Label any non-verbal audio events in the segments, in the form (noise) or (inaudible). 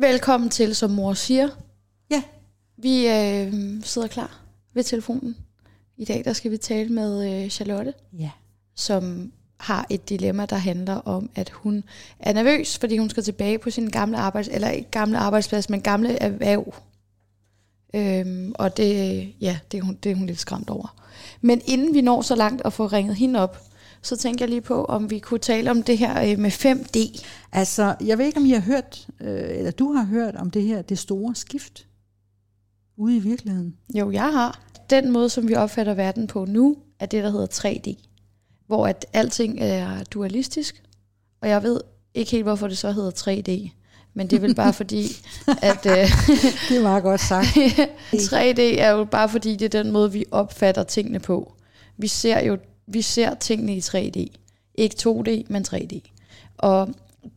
Velkommen til, som mor siger. Ja. Vi øh, sidder klar ved telefonen. I dag der skal vi tale med øh, Charlotte, Ja. som har et dilemma, der handler om, at hun er nervøs, fordi hun skal tilbage på sin gamle arbejds, eller ikke gamle arbejdsplads, men gamle erhverv. Øhm, og det, ja, det, er hun, det er hun lidt skræmt over. Men inden vi når så langt at få ringet hende op, så tænker jeg lige på, om vi kunne tale om det her øh, med 5D. Altså, jeg ved ikke, om I har hørt, øh, eller du har hørt om det her, det store skift ude i virkeligheden. Jo, jeg har. Den måde, som vi opfatter verden på nu, er det, der hedder 3D. Hvor at alting er dualistisk. Og jeg ved ikke helt, hvorfor det så hedder 3D. Men det er vel bare (laughs) fordi, at øh, (laughs) Det er meget godt sagt. (laughs) 3D er jo bare fordi, det er den måde, vi opfatter tingene på. Vi ser jo vi ser tingene i 3D. Ikke 2D, men 3D. Og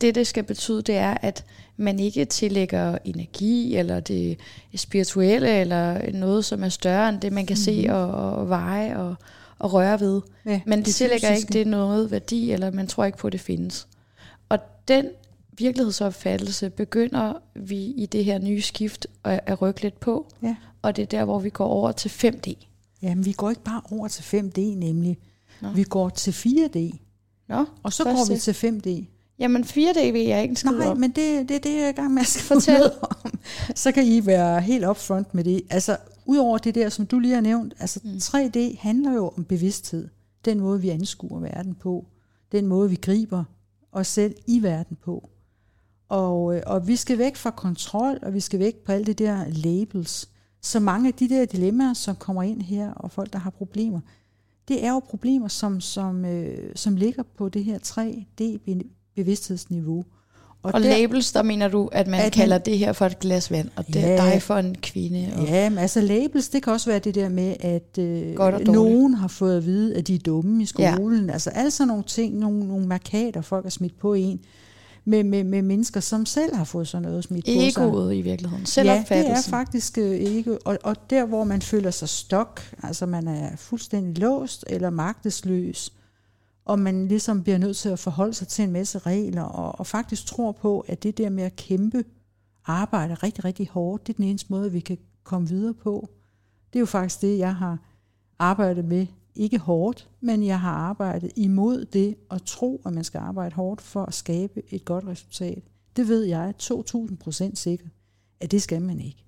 det, det skal betyde, det er, at man ikke tillægger energi, eller det spirituelle, eller noget, som er større end det, man kan mm-hmm. se og, og veje og, og røre ved. Ja, Man det tillægger fysiske. ikke det noget værdi, eller man tror ikke på, at det findes. Og den virkelighedsopfattelse begynder vi i det her nye skift at, at rykke lidt på. Ja. Og det er der, hvor vi går over til 5D. Jamen, vi går ikke bare over til 5D nemlig. Nå. Vi går til 4D, Nå, og så går vi det. til 5D. Jamen 4D ved jeg ikke Nej, men det, det er det, jeg er i gang med at skrive Fortæl. noget om. Så kan I være helt upfront med det. Altså, udover det der, som du lige har nævnt, altså Mm. 3D handler jo om bevidsthed. Den måde, vi anskuer verden på. Den måde, vi griber os selv i verden på. Og, øh, og vi skal væk fra kontrol, og vi skal væk på alle de der labels. Så mange af de der dilemmaer, som kommer ind her, og folk, der har problemer, det er jo problemer, som, som, øh, som ligger på det her 3D-bevidsthedsniveau. Og labels, der mener du, at man At at man- kalder det her for et glas vand, og det er Ja. dig for en kvinde. Og, Ja, men altså labels, det kan også være det der med, at øh, og nogen har fået at vide, at de er dumme i skolen. Ja. Altså alle sådan nogle ting, nogle, nogle markader, folk har smidt på en, med, med, med mennesker, som selv har fået sådan noget smidt på sig. Egoet i virkeligheden. Ja, det Selvopfattelsen. er faktisk øh, ikke. Og, og der, hvor man føler sig stok, altså man er fuldstændig låst eller magtesløs, og man ligesom bliver nødt til at forholde sig til en masse regler, og, og faktisk tror på, at det der med at kæmpe, arbejde rigtig, rigtig hårdt, det er den eneste måde, vi kan komme videre på. Det er jo faktisk det, jeg har arbejdet med. Ikke hårdt, men jeg har arbejdet imod det at tro, at man skal arbejde hårdt for at skabe et godt resultat. Det ved jeg 2000 procent sikkert, at det skal man ikke.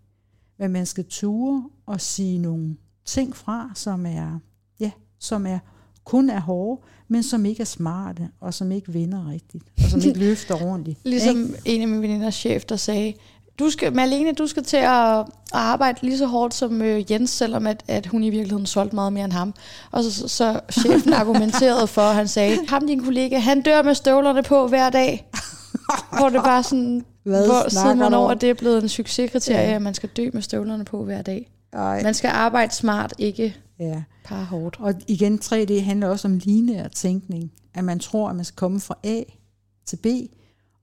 Men man skal ture og sige nogle ting fra, som er, ja, som er kun er hårde, men som ikke er smarte, og som ikke vinder rigtigt, og som ikke løfter (laughs) ordentligt. Ligesom Ikke? en af mine veninders chef, der sagde, du skal, Malene, du skal til at, at arbejde lige så hårdt som øh, Jens, selvom at, at hun i virkeligheden solgte meget mere end ham. Og så, så, så chefen (laughs) argumenterede for, han sagde, ham din kollega, han dør med støvlerne på hver dag. (laughs) Hvor det bare sådan, Hvad hvor siden man over, det er blevet en succeskriterie, Ja. at man skal dø med støvlerne på hver dag. Ej. Man skal arbejde smart, ikke Ja. bare hårdt. Og igen, 3D handler også om lineær tænkning, at man tror, at man skal komme fra A til B,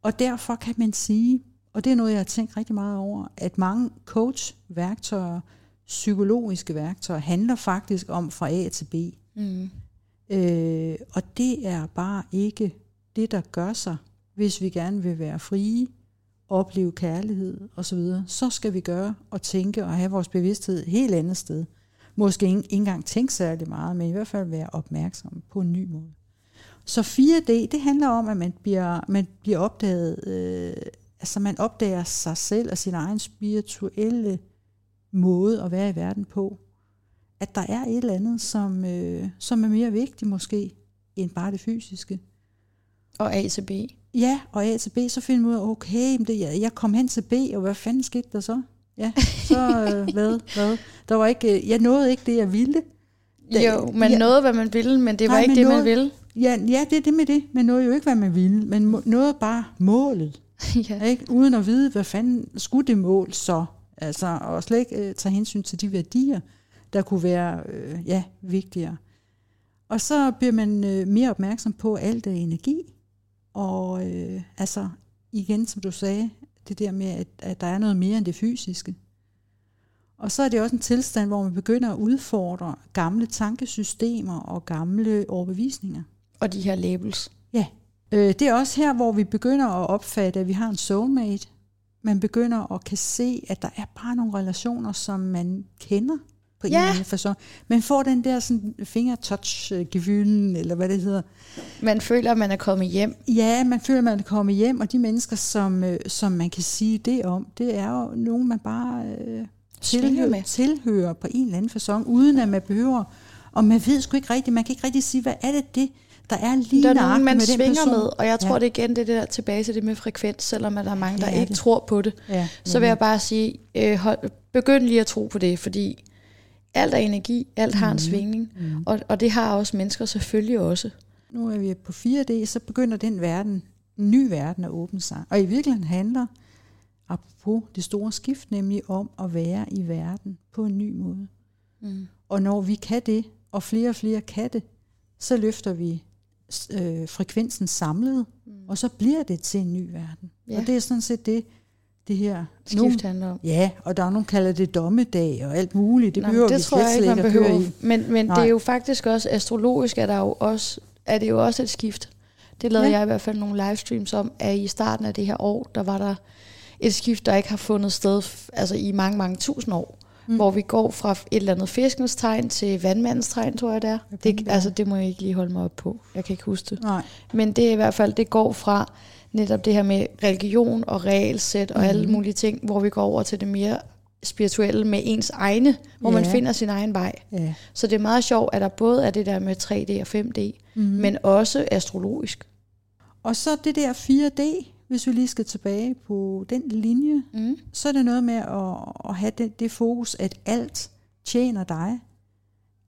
og derfor kan man sige, og det er noget, jeg har tænkt rigtig meget over, at mange coach-værktøjer, psykologiske værktøjer, handler faktisk om fra A til B. Mm. Øh, og det er bare ikke det, der gør sig, hvis vi gerne vil være frie, opleve kærlighed osv. Så skal vi gøre og tænke og have vores bevidsthed et helt andet sted. Måske ikke ikke engang tænke særlig meget, men i hvert fald være opmærksom på en ny måde. Så 4D, det handler om, at man bliver, man bliver opdaget, øh, altså man opdager sig selv og sin egen spirituelle måde at være i verden på. At der er et eller andet, som, øh, som er mere vigtigt måske, end bare det fysiske. Og A til B. Ja, og A til B, så finder man ud af, okay, det, jeg, jeg kom hen til B, og hvad fanden skete der så? Ja, så øh, (laughs) hvad, hvad? Der var ikke, øh, jeg nåede ikke det, jeg ville. Da- Jo, man ja, nåede, hvad man ville, men det var Nej, ikke men det, man noget- ville. Ja, ja, det er det med det. Man nåede jo ikke, hvad man ville, men må- nåede bare målet. (laughs) ja. Ikke? Uden at vide, hvad fanden skulle det mål så? Altså, og slet ikke øh, tage hensyn til de værdier, der kunne være øh, ja, vigtigere. Og så bliver man øh, mere opmærksom på, alt er energi. Og øh, altså, igen, som du sagde, det der med, at, at der er noget mere end det fysiske. Og så er det også en tilstand, hvor man begynder at udfordre gamle tankesystemer og gamle overbevisninger. Og de her labels. Ja. Øh, det er også her, hvor vi begynder at opfatte, at vi har en soulmate. man begynder at kan se, at der er bare nogle relationer, som man kender på en Ja. eller anden fasong. Man får den der sådan fingertouch gefühlen eller hvad det hedder. Man føler, at man er kommet hjem. Ja, man føler, man er kommet hjem, og de mennesker, som, øh, som man kan sige det om, det er jo nogen, man bare øh, tilhører, med. tilhører på en eller anden fasong, uden at man behøver, og man ved sgu ikke rigtigt, man kan ikke rigtig sige, hvad er det det, der er lige Der er nogen, man med svinger person. med, og jeg tror, Ja. det er igen det der tilbage til det med frekvens, selvom at der er mange, der Ja, ja, ikke det. tror på det. Ja, Så vil jeg bare sige, øh, hold, begynd lige at tro på det, fordi alt er energi, alt har en svingning, Mm. og, og det har også mennesker selvfølgelig også. Nu er vi på 4D, så begynder den verden, en ny verden at åbne sig. Og i virkeligheden handler, apropos det store skift, nemlig om at være i verden på en ny måde. Mm. Og når vi kan det, og flere og flere kan det, så løfter vi øh, frekvensen samlet, mm. og så bliver det til en ny verden. Ja. Og det er sådan set det, det her... Skift handler om. ja, og der er nogen, der kalder det dommedag og alt muligt. Det Nå, behøver det vi tror slet, jeg ikke, man behøver. i. Men, men det er jo faktisk også, astrologisk er, der jo også, er det jo også et skift. Det lavede Ja. jeg i hvert fald nogle livestreams om, at i starten af det her år, der var der et skift, der ikke har fundet sted altså i mange, mange tusind år. Mm. Hvor vi går fra et eller andet fiskens tegn til vandmandens tegn, tror jeg det er. Hvad Det, altså, det må jeg ikke lige holde mig op på. Jeg kan ikke huske det. Nej, Men det er i hvert fald, det går fra netop det her med religion og regelsæt og mm. alle Mhm. mulige ting, hvor vi går over til det mere spirituelle med ens egne, hvor man Ja. finder sin egen vej. ja. Så det er meget sjovt, at der både er det der med 3D og 5D, Mm. mm. men også astrologisk. Og så det der 4D, hvis vi lige skal tilbage på den linje, Mm. så er det noget med at, at have det, det fokus, at alt tjener dig,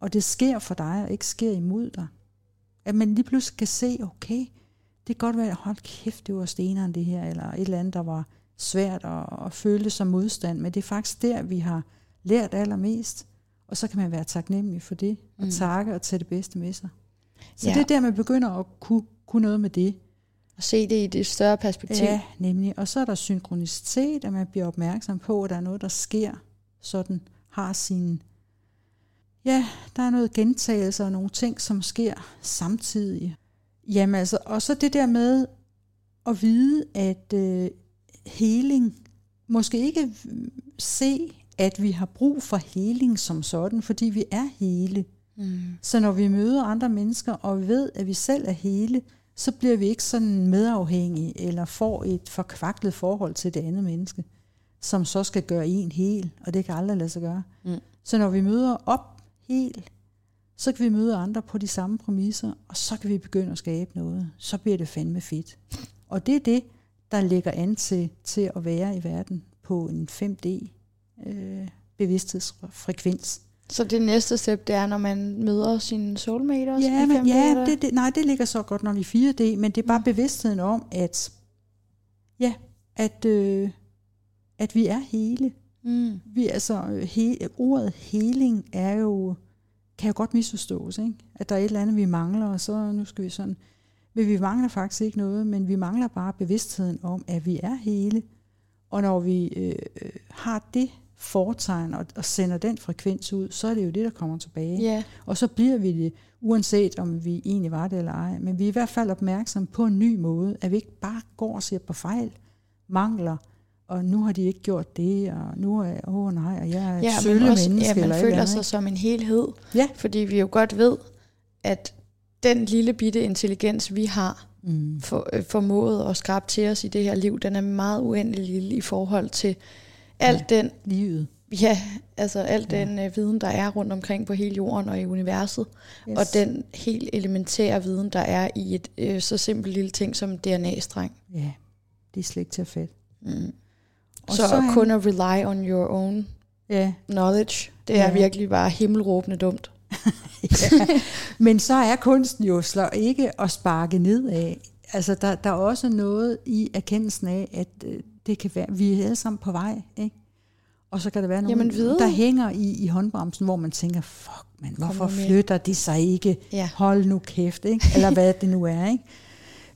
og det sker for dig, og ikke sker imod dig. At man lige pludselig kan se, okay, det kan godt være, hold kæft, det var steneren det her, eller et eller andet, der var svært at, at føle som modstand, men det er faktisk der, vi har lært allermest, og så kan man være taknemmelig for det, og Mm. takke og tage det bedste med sig. Så Ja. det er der, man begynder at kunne, kunne noget med det. Og se det i det større perspektiv. Ja, nemlig. Og så er der synkronicitet, at man bliver opmærksom på, at der er noget, der sker, sådan har sin... Ja, der er noget gentagelse og nogle ting, som sker samtidig. Jamen altså, og så det der med at vide, at øh, healing, måske ikke se, at vi har brug for healing som sådan, fordi vi er hele. Mm. Så når vi møder andre mennesker og ved, at vi selv er hele, så bliver vi ikke sådan medafhængige eller får et forkvaklet forhold til det andet menneske, som så skal gøre en hel, og det kan aldrig lade sig gøre. Mm. Så når vi møder op helt, så kan vi møde andre på de samme præmisser, og så kan vi begynde at skabe noget. Så bliver det fandme fedt. Og det er det, der lægger an til, til at være i verden på en 5D øh, bevidsthedsfrekvens. Så det næste step, det er, når man møder sin soulmate også Ja, men, 5D, ja det, det, nej, det ligger så godt nok i 4D, men det er bare bevidstheden om, at, ja, at, øh, at vi er hele. Mm. Vi, altså, he, ordet heling er jo, kan jo godt misforstås, ikke? at der er et eller andet, vi mangler, og så nu skal vi sådan, men vi mangler faktisk ikke noget, men vi mangler bare bevidstheden om, at vi er hele, og når vi øh, øh, har det foretegn og, og sender den frekvens ud, så er det jo det, der kommer tilbage. Ja, Og så bliver vi det, uanset om vi egentlig var det eller ej. Men vi er i hvert fald opmærksomme på en ny måde, at vi ikke bare går og ser på fejl, mangler, og nu har de ikke gjort det, og nu er åh oh, nej, og jeg er ja sølle men også, menneske. ja, man eller føler eller sig som en helhed. Ja. Fordi vi jo godt ved, at den lille bitte intelligens, vi har ikke? Mm. for, øh, formået og skabt til os i det her liv, den er meget uendelig lille i forhold til alt ja. den, Livet. ja, altså alt Ja. ja. den øh, viden, der er rundt omkring på hele jorden og i universet, Yes. og den helt elementære viden, der er i et øh, så simpelt lille ting som DNA-streng. Ja, det er slet ikke til at fatte. Mm. Og Så, så er- kun at rely on your own Ja, knowledge, det Ja. er virkelig bare himmelråbende dumt. (laughs) ja. Men så er kunsten jo slår ikke at sparke nedad. Altså, der, der er også noget i erkendelsen af, at øh, det kan være, vi er alle sammen på vej, ikke? Og så kan der være nogen, Jamen, videre. der hænger i, i håndbremsen, hvor man tænker, fuck, man, hvorfor flytter de sig ikke? Ja. Hold nu kæft, ikke? Eller hvad det nu er, ikke?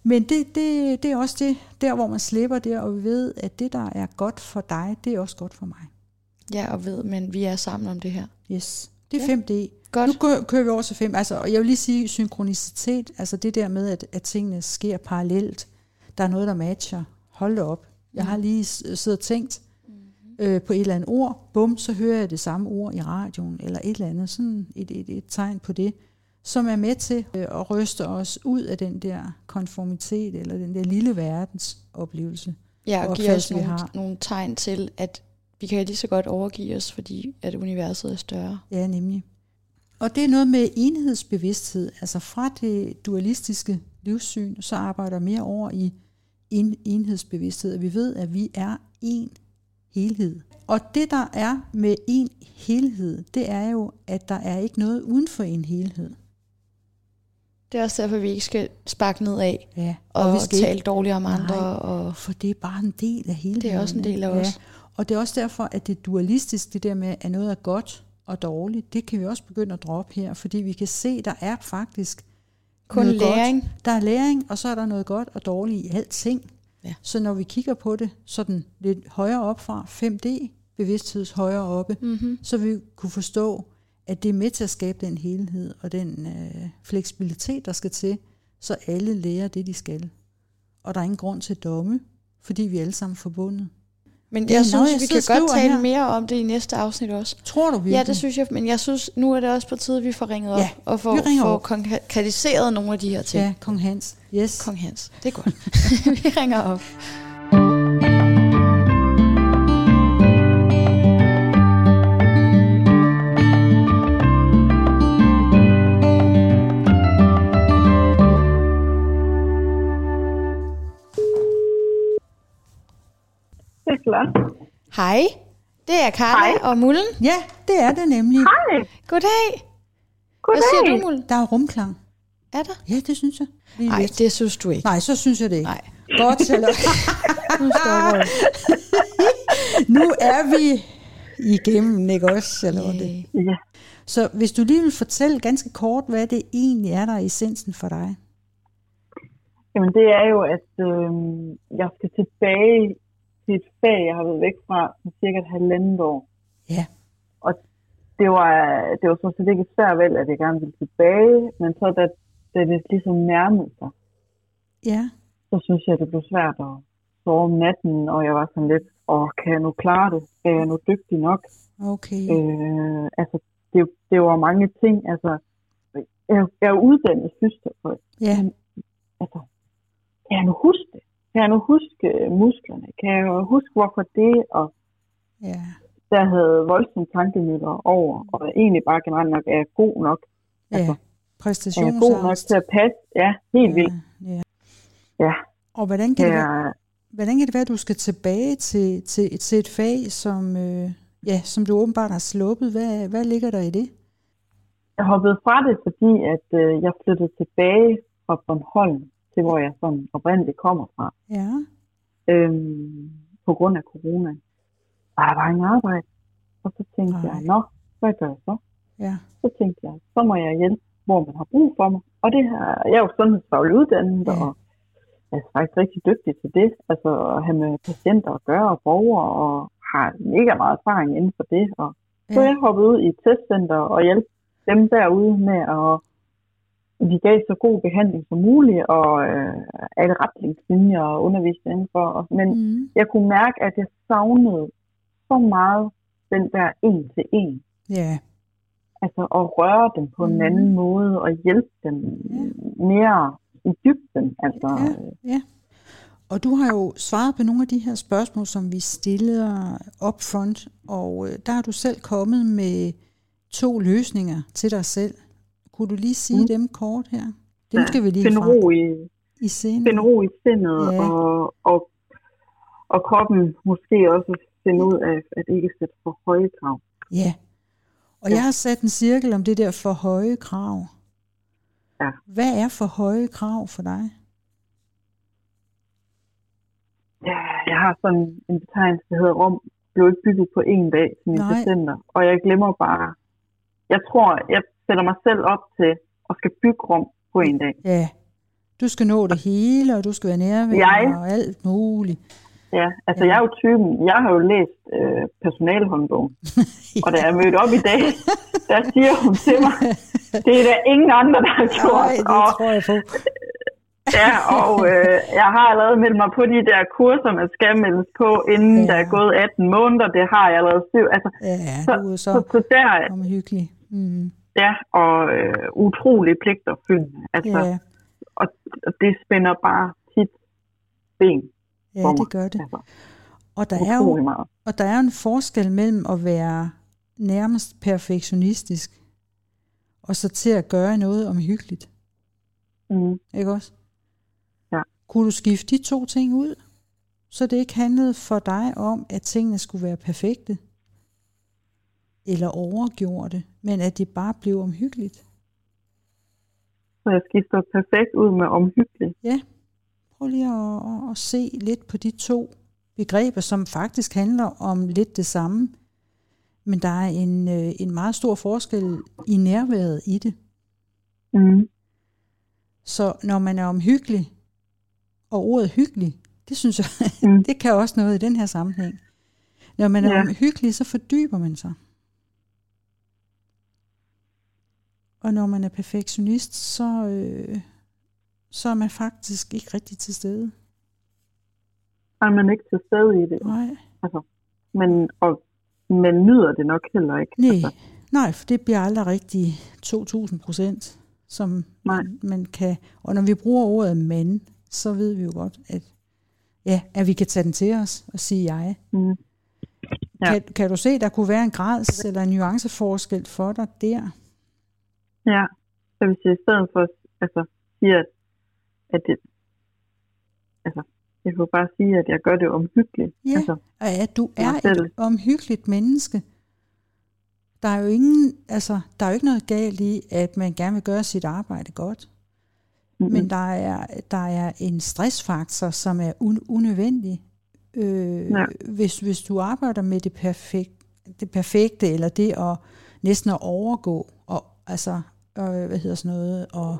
Men det, det, det er også det, der hvor man slipper det og ved, at det, der er godt for dig, det er også godt for mig. Ja, og ved, men vi er sammen om det her. Yes. Det er Ja. 5D. Godt. Nu kø- kører vi over til 5. Altså, og jeg vil lige sige synkronicitet, altså det der med, at, at tingene sker parallelt. Der er noget, der matcher. Hold da op. Jeg har lige siddet og tænkt øh, på et eller andet ord. Bum, så hører jeg det samme ord i radioen, eller et eller andet. Sådan et, et, et tegn på det, som er med til øh, at ryste os ud af den der konformitet, eller den der lille verdens oplevelse. Ja, og Og giver os nogle, har. nogle tegn til, at vi kan lige så godt overgive os, fordi at universet er større. Ja, nemlig. Og det er noget med enhedsbevidsthed. Altså fra det dualistiske livssyn, så arbejder mere over i en, enhedsbevidsthed. Og vi ved, at vi er en helhed. Og det, der er med en helhed, det er jo, at der er ikke noget uden for en helhed. Det er også derfor, vi ikke skal sparke ned af Ja, og, vi og skal tale ikke, dårligt om andre. Nej. Og for det er bare en del af helheden. det er også en del af ja. os. Og det er også derfor, at det dualistiske, det der med, at noget er godt og dårligt, det kan vi også begynde at droppe her, fordi vi kan se, at der er faktisk Kun noget læring. Godt. Der er læring, og så er der noget godt og dårligt i alting. Ja. Så når vi kigger på det sådan lidt højere op fra 5D, bevidstheds højere oppe, Mm-hmm. så vi kunne forstå, at det er med til at skabe den helhed og den øh, fleksibilitet, der skal til, så alle lærer det, de skal. Og der er ingen grund til domme, fordi vi er alle sammen forbundet. Men jeg noget, synes, jeg vi kan godt tale her. mere om det i næste afsnit også. Tror du virkelig? Ja, det synes jeg, men jeg synes, nu er det også på tide, at vi får ringet op Ja, og får, får konkretiseret nogle af de her ting. Ja, Kong Hans. Yes. Kong Hans, det er godt. (laughs) vi ringer op. Hej, det er Karla Hej. og Mullen. Ja, det er det nemlig. Hej. Goddag. Goddag. Hvad siger du, Mullen? Der er rumklang. Er der? Ja, det synes jeg. Nej, det synes du ikke. Nej, så synes jeg det ikke. Nej. Godt, Charlotte. (laughs) Nu stopper (laughs) nu er vi igennem, ikke også, Charlotte? Yay. Ja. Så hvis du lige vil fortælle ganske kort, hvad det egentlig er, der er essensen for dig. Jamen det er jo, at øh, jeg skal tilbage et fag, jeg har været væk fra i cirka et halvandet år. Ja. Og det var, det var sådan set ikke et svært valg, at jeg gerne ville tilbage, men så da, da det ligesom nærmede sig, Ja, så synes jeg, det blev svært at sove om natten, og jeg var sådan lidt, åh, kan jeg nu klare det? Er jeg nu dygtig nok? okay. Øh, altså, det, det var mange ting. Altså, jeg, jeg er uddannet fysioterapeut. Ja, altså, kan jeg nu huske det? Kan jeg nu huske øh, musklerne? Kan jeg huske, hvorfor det? Og ja, der havde voldsomt tankemøller over, og egentlig bare generelt nok er jeg god nok. ja. Altså, Er jeg god nok til at passe? Ja, helt vildt. Ja, ja. Ja. Og hvordan kan, Kan det være, hvordan kan det være, at du skal tilbage til, til, til et fag, som, øh, ja, som du åbenbart har sluppet? Hvad, hvad ligger der i det? jeg hoppede fra det, fordi at øh, jeg flyttede tilbage fra Bornholm, til hvor jeg sådan oprindeligt kommer fra, Ja, øhm, på grund af corona. Og der var ingen arbejde. Og så tænkte Nej. jeg, nå, hvad gør jeg så? ja, så tænkte jeg, så må jeg hjælpe, hvor man har brug for mig. Og det her, jeg er jo sundhedsfaglig uddannet, ja. og jeg er faktisk rigtig dygtig til det. Altså at have med patienter at gøre, og borgere, og har mega meget erfaring inden for det. Og så ja, jeg hoppede ud i et testcenter og hjalp dem derude med at de gav så god behandling som muligt, og øh, alle retningslinjer og undervisning indenfor. Og, men mm, jeg kunne mærke, at jeg savnede så meget den der en til en ja, altså at røre dem på en Mhm. anden måde og hjælpe dem mere i dybden. Altså, Ja. ja. Og du har jo svaret på nogle af de her spørgsmål, som vi stiller up front, og øh, der har du selv kommet med to løsninger til dig selv. Kunne du lige sige Mm. dem kort her? Dem Ja, skal vi lige finde frem ro i, i scenen. finde ro i sindet, Ja. og, og, og kroppen måske også finde ud af, at ikke sætte for høje krav. Ja. Og Ja. jeg har sat en cirkel om det der for høje krav. Ja. Hvad er for høje krav for dig? Ja, jeg har sådan en betegnelse, der hedder Rom, blev ikke bygget på en dag mine Nej. patienter, og jeg glemmer bare, jeg tror, jeg sætter mig selv op til at skal bygge Rom på en dag. Ja. Du skal nå det hele, og du skal være nærværende Jeg? og alt muligt. Ja, altså Ja. ja. jeg er jo typen, jeg har jo læst øh, personalhåndbogen, (laughs) og da jeg mødte op i dag, (laughs) der siger hun til mig, det er der ingen andre, der har gjort. Nej, det og, tror jeg på. (laughs) Ja, og øh, jeg har allerede meldt mig på de der kurser, man skal meldes på, inden Ja. ja. der er gået 18 måneder. Det har jeg allerede styr. Altså, Ja, så, du er så, så så der omhyggelig. Mm. Ja, og øh, utrolig pligtopfyldende. Altså, Ja, og, og det spænder bare tit ben ja, for mig. det gør det. Altså, Og der er jo meget. Og der er en forskel mellem at være nærmest perfektionistisk, og så til at gøre noget omhyggeligt. Mm. Ikke også? Ja. Kunne du skifte de to ting ud, så det ikke handlede for dig om, at tingene skulle være perfekte, eller overgjorte, men at det bare blev omhyggeligt? Så jeg skifter perfekt ud med omhyggelig. Prøv lige at, at, at se lidt på de to begreber, som faktisk handler om lidt det samme. Men der er en, øh, en meget stor forskel i nærværet i det. Mm. Så når man er omhyggelig, og ordet hyggelig, det synes jeg, Mm. (laughs) det kan også noget i den her sammenhæng. Når man er Ja. omhyggelig, så fordyber man sig. Og når man er perfektionist, så, øh, så er man faktisk ikke rigtig til stede. Er man ikke til stede i det. Nej. Men, og, men nyder det nok heller ikke. Nej, Altså, nej, for det bliver aldrig rigtig 2000 procent, som Nej. man, man kan. Og når vi bruger ordet men, så ved vi jo godt, at, ja, at vi kan tage den til os og sige jeg. mm. Ja. Kan, kan du se, der kunne være en grads eller en nuanceforskel for dig der? Ja, så hvis jeg i stedet for altså, siger, at, at det, altså, jeg jo bare sige, at jeg gør det omhyggeligt. Ja, Altså, og at du er et omhyggeligt menneske. Der er jo ingen, altså, der er jo ikke noget galt i, at man gerne vil gøre sit arbejde godt. mm-hmm. Men der er, der er en stressfaktor, som er un, unødvendig. Øh, Ja. hvis, hvis du arbejder med det, perfekt, det perfekte, eller det at næsten at overgå, altså, øh, hvad hedder sådan noget, og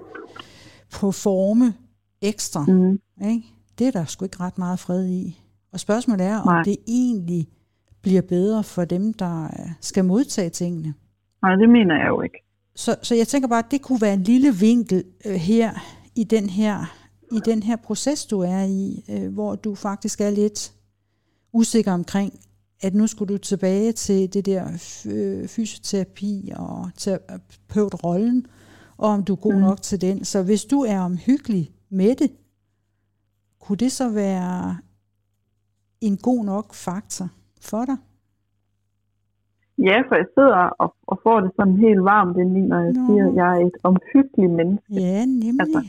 performe ekstra, mm. ikke? det er der sgu ikke ret meget fred i. Og spørgsmålet er, om Nej. det egentlig bliver bedre for dem, der øh, skal modtage tingene. Nej, det mener jeg jo ikke. Så, så jeg tænker bare, at det kunne være en lille vinkel øh, her i den her i den her proces, du er i, øh, hvor du faktisk er lidt usikker omkring, at nu skulle du tilbage til det der øh, fysioterapi og terapeutrollen, og om du er god Mm. nok til den. Så hvis du er omhyggelig med det, kunne det så være en god nok faktor for dig? Ja, for jeg sidder og, og får det sådan helt varmt indeni, når jeg Nå. siger, at jeg er et omhyggeligt menneske. Ja, nemlig. Altså,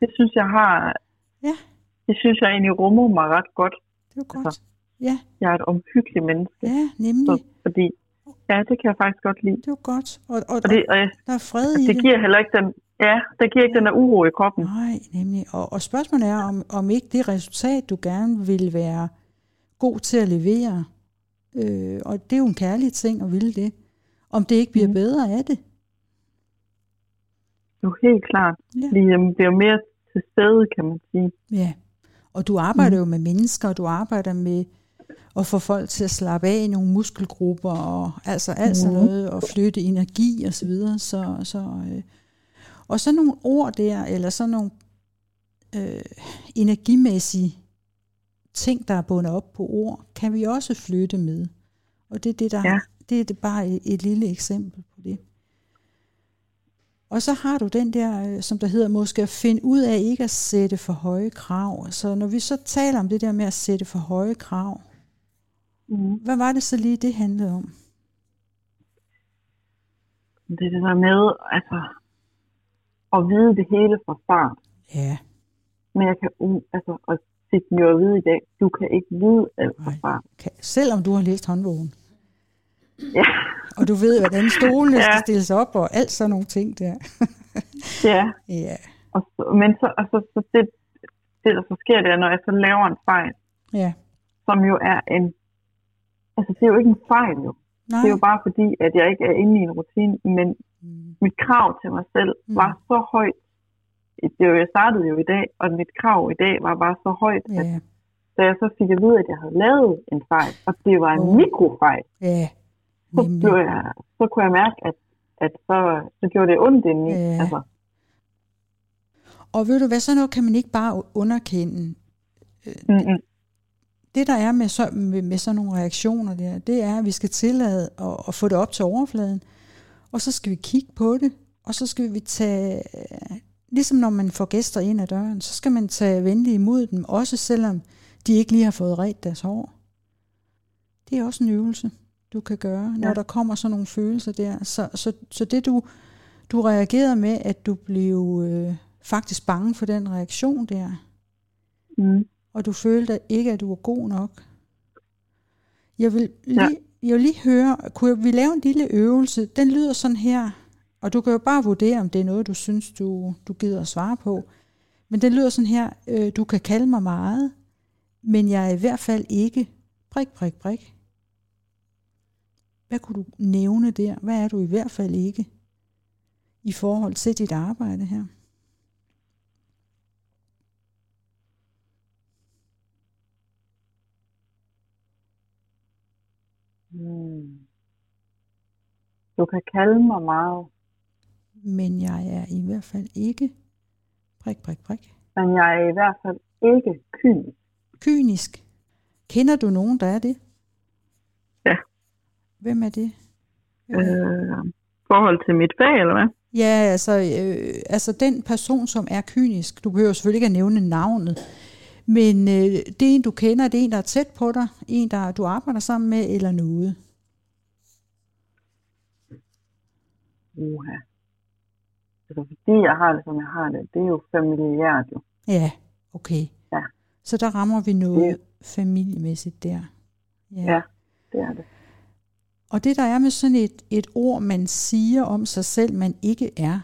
Det synes jeg har... Ja. Det synes jeg egentlig rummer mig ret godt. det var godt. Ja, Jeg er et omhyggeligt menneske. ja, nemlig. Så, fordi, ja, det kan jeg faktisk godt lide. Det var godt. Og, og, Og det, og jeg, der er fred i det det. giver heller ikke den... Ja, det giver ikke den der uro i kroppen. Nej, nemlig. Og, og spørgsmålet er, om, om ikke det resultat, du gerne vil være god til at levere, øh, og det er jo en kærlig ting at ville det, om det ikke bliver Mhm. bedre af det. Jo, helt klart. Ja. Fordi jeg bliver mere til stede, kan man sige. Ja. Og du arbejder Mm. jo med mennesker, og du arbejder med at få folk til at slappe af i nogle muskelgrupper, og altså alt sådan Mhm. noget, og flytte energi og så videre. Så, så, øh, og så nogle ord der, eller sådan nogle øh, energimæssige ting, der er bundet op på ord, kan vi også flytte med. Og det er det, der Ja. det er det bare et, et lille eksempel på det. Og så har du den der, øh, som der hedder, måske at finde ud af ikke at sætte for høje krav. Så når vi så taler om det der med at sætte for høje krav, Mm. hvad var det så lige, det handlede om? Det er det der med, altså, at vide det hele fra start. Ja, Men jeg kan, altså, og fik den jo at vide i dag, du kan ikke vide alt fra start. kan, selvom du har læst håndbogen, Ja, og du ved, hvordan stolene (laughs) Ja. skal stilles op, og alt sådan nogle ting der. (laughs) ja. ja, Og så, men så, altså, så det, det, der så sker, det er, når jeg så laver en fejl, ja. som jo er en, altså det er jo ikke en fejl jo. Nej. Det er jo bare fordi, at jeg ikke er inde i en rutine, men Mm, mit krav til mig selv Mm. var så højt. Det var, jeg startede jo i dag, og mit krav i dag var bare så højt, at Ja, da jeg så fik at vide, at jeg havde lavet en fejl, og det var en Åh. mikrofejl, ja, så, blev jeg, så kunne jeg mærke, at, at så, så gjorde det ondt indeni. Ja. Altså, Og ved du hvad, så noget kan man ikke bare underkende. Mm-hmm. Det der er med, så, med, med sådan nogle reaktioner der, det er, at vi skal tillade at, at få det op til overfladen, og så skal vi kigge på det, og så skal vi tage, ligesom når man får gæster ind ad døren, så skal man tage venligt imod dem, også selvom de ikke lige har fået ret deres hår. Det er også en øvelse, du kan gøre, når Ja. der kommer sådan nogle følelser der. Så, så, så det du, du reagerede med, at du blev øh, faktisk bange for den reaktion der, Mm. Og du følte ikke, at du var god nok. Jeg vil lige, Ja. jeg vil lige høre, kunne vi lave en lille øvelse? Den lyder sådan her, og du kan jo bare vurdere, om det er noget, du synes, du, du gider at svare på. Men den lyder sådan her, øh, du kan kalde mig meget, men jeg er i hvert fald ikke prik, prik, prik. Hvad kunne du nævne der? Hvad er du i hvert fald ikke i forhold til dit arbejde her? Mm. Du kan kalde mig meget, Men jeg er i hvert fald ikke prik, prik, prik. men jeg er i hvert fald ikke kynisk. Kynisk. Kender du nogen, der er det? Ja. Hvem er det? Øh, forhold til mit fag, eller hvad? Ja, altså, øh, altså den person, som er kynisk, du behøver selvfølgelig ikke at nævne navnet, men øh, det er en, du kender, det er en, der er tæt på dig, en, der du arbejder sammen med, eller noget. Uha. Altså, fordi jeg har det, som jeg har det, det er jo familiært jo. Ja, okay. Ja. Så der rammer vi noget familiemæssigt der. Ja. Det er det. Og det der er med sådan et, et ord, man siger om sig selv, man ikke er.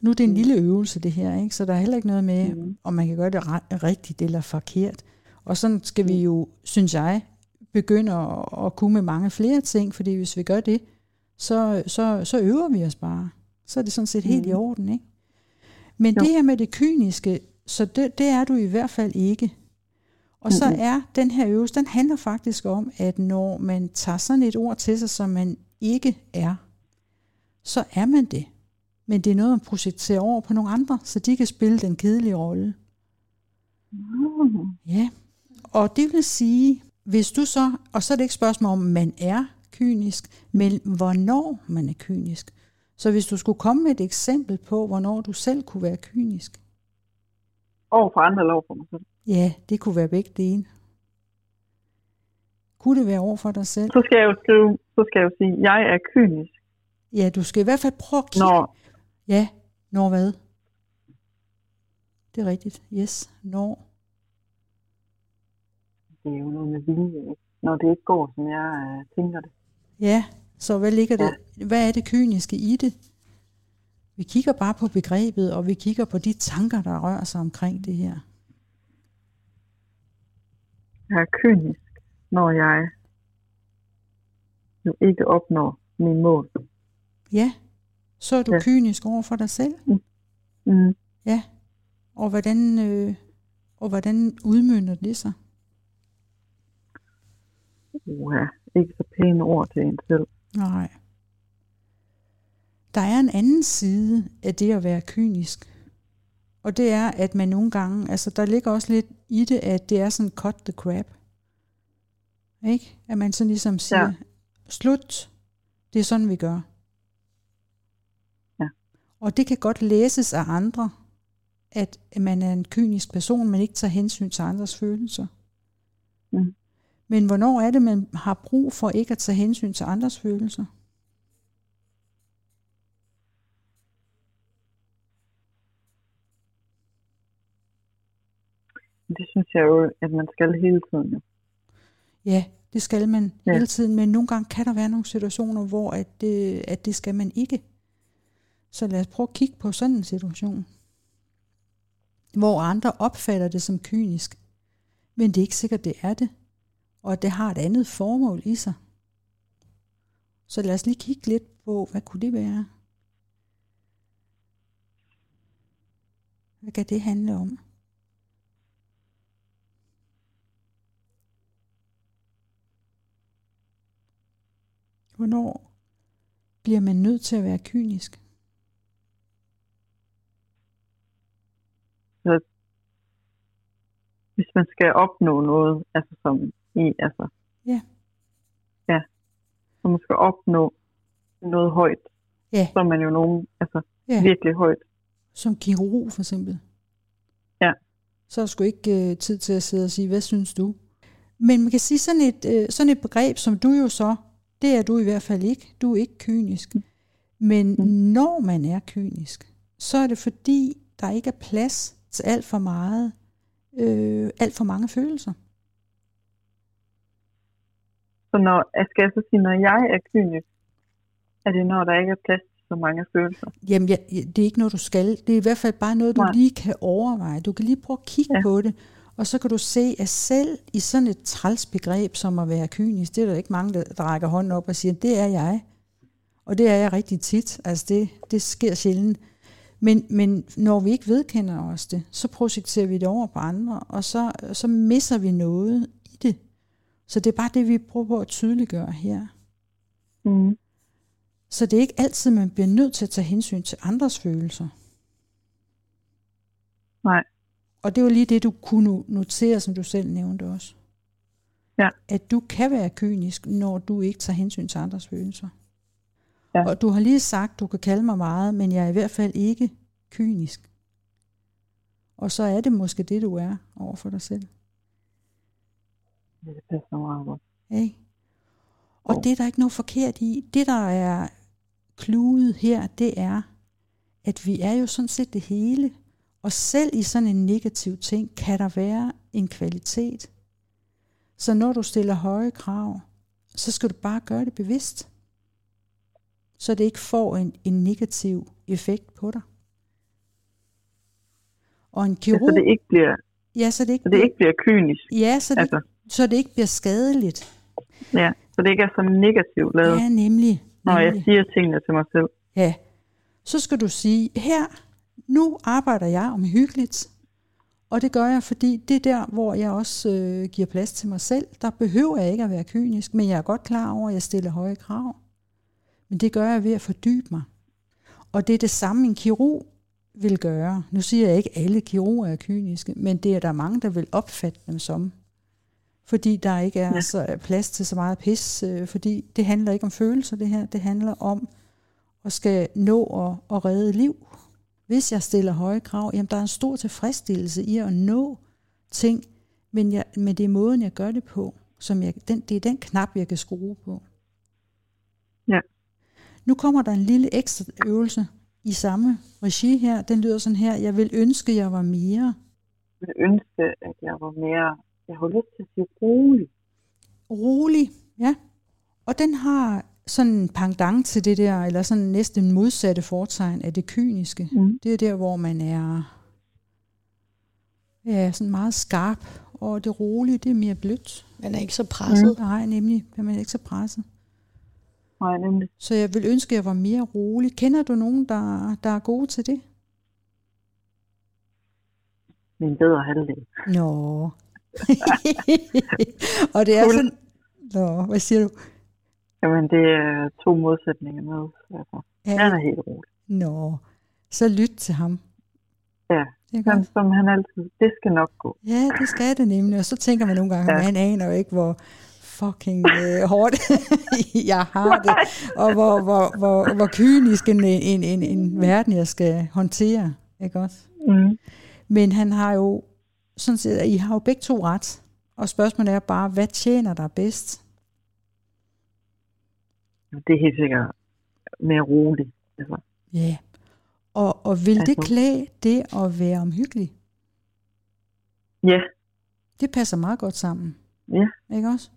Nu er det en Mm. lille øvelse det her, ikke? så der er heller ikke noget med, Mhm. om man kan gøre det rigtigt eller forkert. Og sådan skal Mm. vi jo, synes jeg, begynde at, at kunne med mange flere ting, fordi hvis vi gør det, så, så, så øver vi os bare. Så er det sådan set helt i Mhm. orden, ikke? Men Jo. det her med det kyniske, så det, det er du i hvert fald ikke. Og så er den her øvelse, den handler faktisk om, at når man tager sådan et ord til sig, som man ikke er, så er man det. Men det er noget, man projekterer over på nogle andre, så de kan spille den kedelige rolle. Mm. Ja, og det vil sige, hvis du så, og så er det ikke spørgsmål om, man er kynisk, men hvornår man er kynisk. Så hvis du skulle komme med et eksempel på, hvornår du selv kunne være kynisk, Over for andre eller over for mig selv. ja, det kunne være begge dele. Kunne det være over for dig selv? Så skal jeg jo skrive, så skal jeg jo sige, jeg er kynisk, Ja, du skal i hvert fald prøve at kigge. når, Ja, når hvad? Det er rigtigt. Yes, når. det er jo noget med vilje, når det ikke går, som jeg øh, tænker det. Ja, så hvad ligger det? Hvad er det kyniske i det? Vi kigger bare på begrebet, og vi kigger på de tanker, der rører sig omkring det her. Jeg er kynisk, når jeg jo ikke opnår min mål. Ja, så er du Ja. kynisk over for dig selv. Mm. Ja, og hvordan, øh, og hvordan udmynder det sig? Uha, ikke så pæne ord til en selv. Nej. Der er en anden side af det at være kynisk. Og det er, at man nogle gange, altså der ligger også lidt i det, at det er sådan cut the crap. Ikke? At man sådan ligesom siger. Ja. slut, det er sådan vi gør. Ja. Og det kan godt læses af andre, at man er en kynisk person, men ikke tager hensyn til andres følelser. Mm. Men hvornår er det, man har brug for ikke at tage hensyn til andres følelser? Det synes jeg jo, at man skal hele tiden. Ja, det skal man ja. Ja. hele tiden, men nogle gange kan der være nogle situationer, hvor at det, at det skal man ikke. Så lad os prøve at kigge på sådan en situation, hvor andre opfatter det som kynisk, men det er ikke sikkert, det er det, og at det har et andet formål i sig. Så lad os lige kigge lidt på, hvad kunne det være? Hvad kan det handle om? Hvornår bliver man nødt til at være kynisk? Altså, hvis man skal opnå noget, altså som i, altså, Ja. Ja, så man skal opnå noget højt, Ja. så er man jo nogen, altså Ja. virkelig højt. Som kirurg for eksempel. Ja. Så er der sgu ikke øh, tid til at sidde og sige, hvad synes du? Men man kan sige, sådan et, øh, sådan et begreb, som du jo så, det er du i hvert fald ikke. Du er ikke kynisk. Men Mm. når man er kynisk, så er det fordi, der ikke er plads alt for meget, øh, alt for mange følelser. Så når, skal jeg så sige, når jeg er kynisk, er det når der ikke er plads til så mange følelser? Jamen, ja, det er ikke noget, du skal. Det er i hvert fald bare noget, du Nej. lige kan overveje. Du kan lige prøve at kigge ja. På det, og så kan du se, at selv i sådan et træls begreb som at være kynisk, det er der ikke mange, der rækker hånden op og siger, det er jeg. Og det er jeg rigtig tit. Altså, det, det sker sjældent. Men, men når vi ikke vedkender os det, så projekterer vi det over på andre, og så, så misser vi noget i det. Så det er bare det, vi prøver på at tydeliggøre her. Mm. Så det er ikke altid, man bliver nødt til at tage hensyn til andres følelser. Nej. Og det var lige det, du kunne notere, som du selv nævnte også. Ja. At du kan være kynisk, når du ikke tager hensyn til andres følelser. Ja. Og du har lige sagt, du kan kalde mig meget, men jeg er i hvert fald ikke kynisk. Og så er det måske det, du er over for dig selv. Det passer meget godt. Ikke? Og Jo. det er der ikke noget forkert i. Det, der er kludet her, det er, at vi er jo sådan set det hele. Og selv i sådan en negativ ting, kan der være en kvalitet. Så når du stiller høje krav, så skal du bare gøre det bevidst. Så det ikke får en, en negativ effekt på dig. Og en Ja, kirurg, så det ikke bliver, ja, så det ikke, så det ikke bliver kynisk. ja, så det, Altså, så det ikke bliver skadeligt. ja, så det ikke er så negativt lavet, Ja, nemlig. når jeg siger tingene til mig selv. Ja, så skal du sige, her, nu arbejder jeg omhyggeligt, og det gør jeg, fordi det er der, hvor jeg også øh, giver plads til mig selv. Der behøver jeg ikke at være kynisk, men jeg er godt klar over, at jeg stiller høje krav. Men det gør jeg ved at fordybe mig. Og det er det samme, en kirurg vil gøre. Nu siger jeg ikke, at alle kirurger er kyniske, men det er der mange, der vil opfatte dem som. Fordi der ikke er Ja. så plads til så meget pis. Øh, fordi det handler ikke om følelser, det her. Det handler om at skal nå at, at redde liv. Hvis jeg stiller høje krav, jamen der er en stor tilfredsstillelse i at nå ting, men, jeg, men det er måden, jeg gør det på. Som jeg, den, det er den knap, jeg kan skrue på. Nu kommer der en lille ekstra øvelse i samme regi her. Den lyder sådan her. Jeg vil ønske, jeg var mere Jeg ville ønske, at jeg var mere, jeg har lyst til at sige rolig. rolig. Ja. Og den har sådan en pendant til det der, eller sådan næsten modsatte fortegn af det kyniske. Mm. Det er der, hvor man er ja, sådan meget skarp, og det rolige, det er mere blødt. Man er ikke så presset. Mm. Nej, nemlig, er man ikke så presset. Nej, nemlig. Så jeg vil ønske, at jeg var mere rolig. Kender du nogen, der, der er gode til det? Min bedre halvdel. Nå. (laughs) og det er Cool. sådan... Nå, hvad siger du? Jamen, det er to modsætninger med. Altså, han er helt rolig. Nå, så lyt til ham. Ja, Det er som, som han altid, det skal nok gå. Ja, det skal det nemlig. Og så tænker man nogle gange, Ja. at han aner jo ikke, hvor fucking øh, hårdt (laughs) jeg har det, og hvor, hvor, hvor, hvor kynisk en, en, en, en verden, jeg skal håndtere. Ikke også? Mm. Men han har jo, sådan set, I har jo begge to ret. Og spørgsmålet er bare, hvad tjener dig bedst? Det er helt sikkert mere roligt. Altså, Ja. Og, og vil det Altså- klæde det at være omhyggelig? ja, Det passer meget godt sammen. Ja. Ikke også?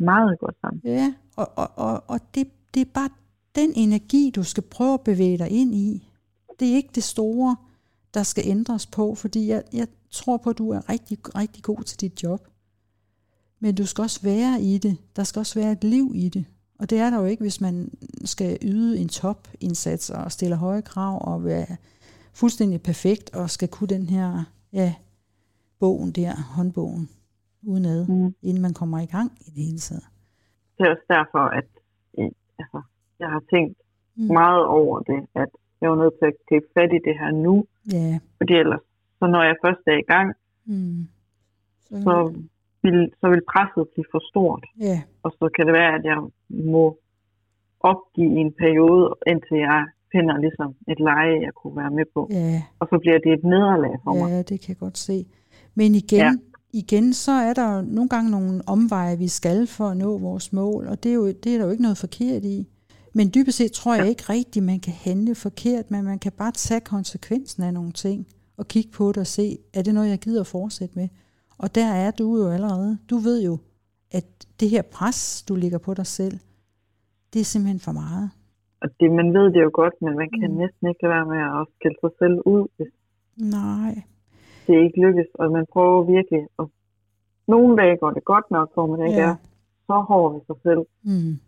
Meget godt sammen. Ja, og, og, og, og det, det er bare den energi, du skal prøve at bevæge dig ind i. Det er ikke det store, der skal ændres på, fordi jeg, jeg tror på, at du er rigtig, rigtig god til dit job. Men du skal også være i det. Der skal også være et liv i det. Og det er der jo ikke, hvis man skal yde en topindsats og stille høje krav og være fuldstændig perfekt og skal kunne den her ja, bogen der, håndbogen, udenad, Mm. inden man kommer i gang i det hele taget. Det er også derfor, at øh, altså, jeg har tænkt Mm. meget over det, at jeg var nødt til at gribe fat i det her nu, Ja. fordi ellers, så når jeg først er i gang, Mm. Så, så vil, så vil presset blive for stort. ja. Og så kan det være, at jeg må opgive i en periode, indtil jeg finder ligesom et leje, jeg kunne være med på. Ja. Og så bliver det et nederlag for mig. Ja, det kan jeg godt se. Men igen, ja. Igen så er der jo nogle gange nogle omveje, vi skal for at nå vores mål, og det er, jo, det er der jo ikke noget forkert i. Men dybest set tror jeg ikke rigtigt, man kan handle forkert, men man kan bare tage konsekvensen af nogle ting, og kigge på det og se, er det noget, jeg gider at fortsætte med? Og der er du jo allerede. Du ved jo, at det her pres, du ligger på dig selv, det er simpelthen for meget. Og det, man ved det jo godt, men man kan Mm. næsten ikke lade være med at skælde sig selv ud, Nej. Det ikke lykkes. Og man prøver virkelig. Og nogle dage går det godt nok, hvor man ikke Ja. er så hård ved sig selv. Mm.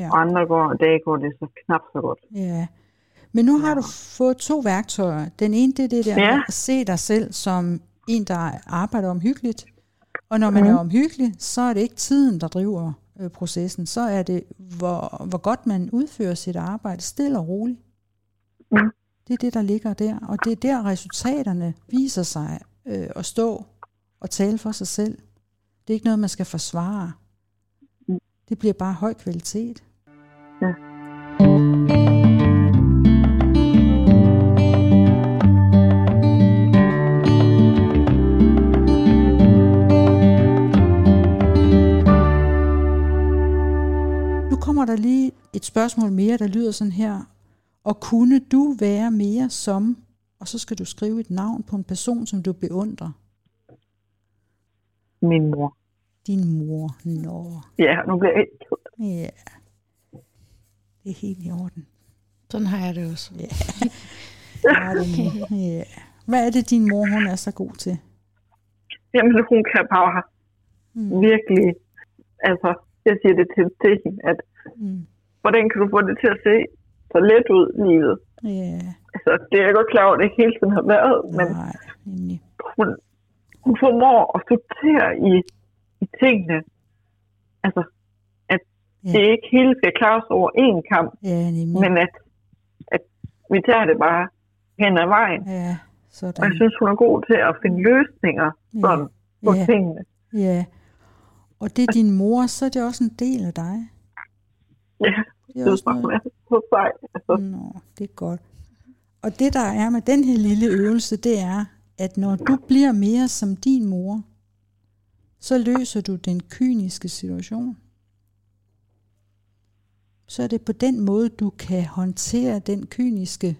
Ja. Og andre går, dage går det så knap så godt. Ja. Men nu har du fået to værktøjer. Den ene, det er det der Ja. at se dig selv som en, der arbejder omhyggeligt. Og når man mm. er omhyggelig, så er det ikke tiden, der driver øh, processen. Så er det, hvor, hvor godt man udfører sit arbejde, stille og roligt. Mm. Det er det, der ligger der. Og det er der, resultaterne viser sig øh, at stå og tale for sig selv. Det er ikke noget, man skal forsvare. Det bliver bare høj kvalitet. Ja. Nu kommer der lige et spørgsmål mere, der lyder sådan her. Og kunne du være mere som, og så skal du skrive et navn på en person, som du beundrer. Min mor. Din mor. Nå, Ja, nu bliver jeg helt ja. Det er helt i orden. Sådan har jeg det også. Ja. Ja, det må- ja. Hvad er det, din mor hun er så god til? Jamen, hun kan bare Mm. virkelig, altså, jeg siger det til, til hende, at Mm. hvordan kan du få det til at se så let ud, livet? Ja, Altså, det er jeg godt klar over, at det ikke hele tiden har været, men nej, nemlig. hun, hun formår at sortere i, i tingene. Altså, at Ja. det ikke hele skal klares over én kamp, nemlig. men at, at vi tager det bare hen ad vejen. Ja, Og jeg sådan. synes, hun er god til at finde løsninger sådan, på Ja. tingene. Ja. Og det er din mor, så er det også en del af dig. Ja, er det er også bare, noget, sej. Altså, Nå, det er godt. Og det, der er med den her lille øvelse, det er, at når du bliver mere som din mor, så løser du den kyniske situation. Så er det på den måde, du kan håndtere den kyniske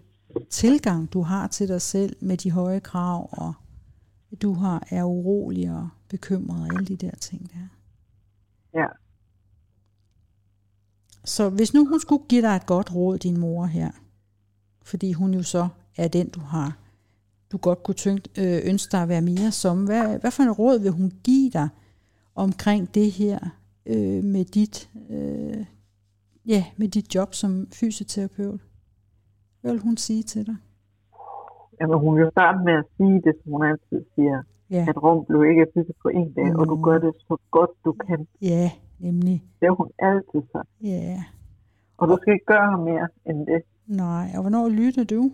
tilgang, du har til dig selv med de høje krav, og du har er urolig og bekymret og alle de der ting der. ja. Så hvis nu hun skulle give dig et godt råd, din mor her, fordi hun jo så er den, du har, du godt kunne tænke, øh, ønske dig at være mere som, hvad, hvad for et råd vil hun give dig omkring det her øh, med dit øh, ja, med dit job som fysioterapeut? Hvad vil hun sige til dig? Jamen, hun vil starte med at sige det, som hun altid siger, Ja, at Rom blev ikke bygget på en dag, og du gør det så godt du kan. ja nemlig. Det har hun altid sagt. Ja, Og du skal ikke gøre mere end det. nej. Og hvornår lytter du?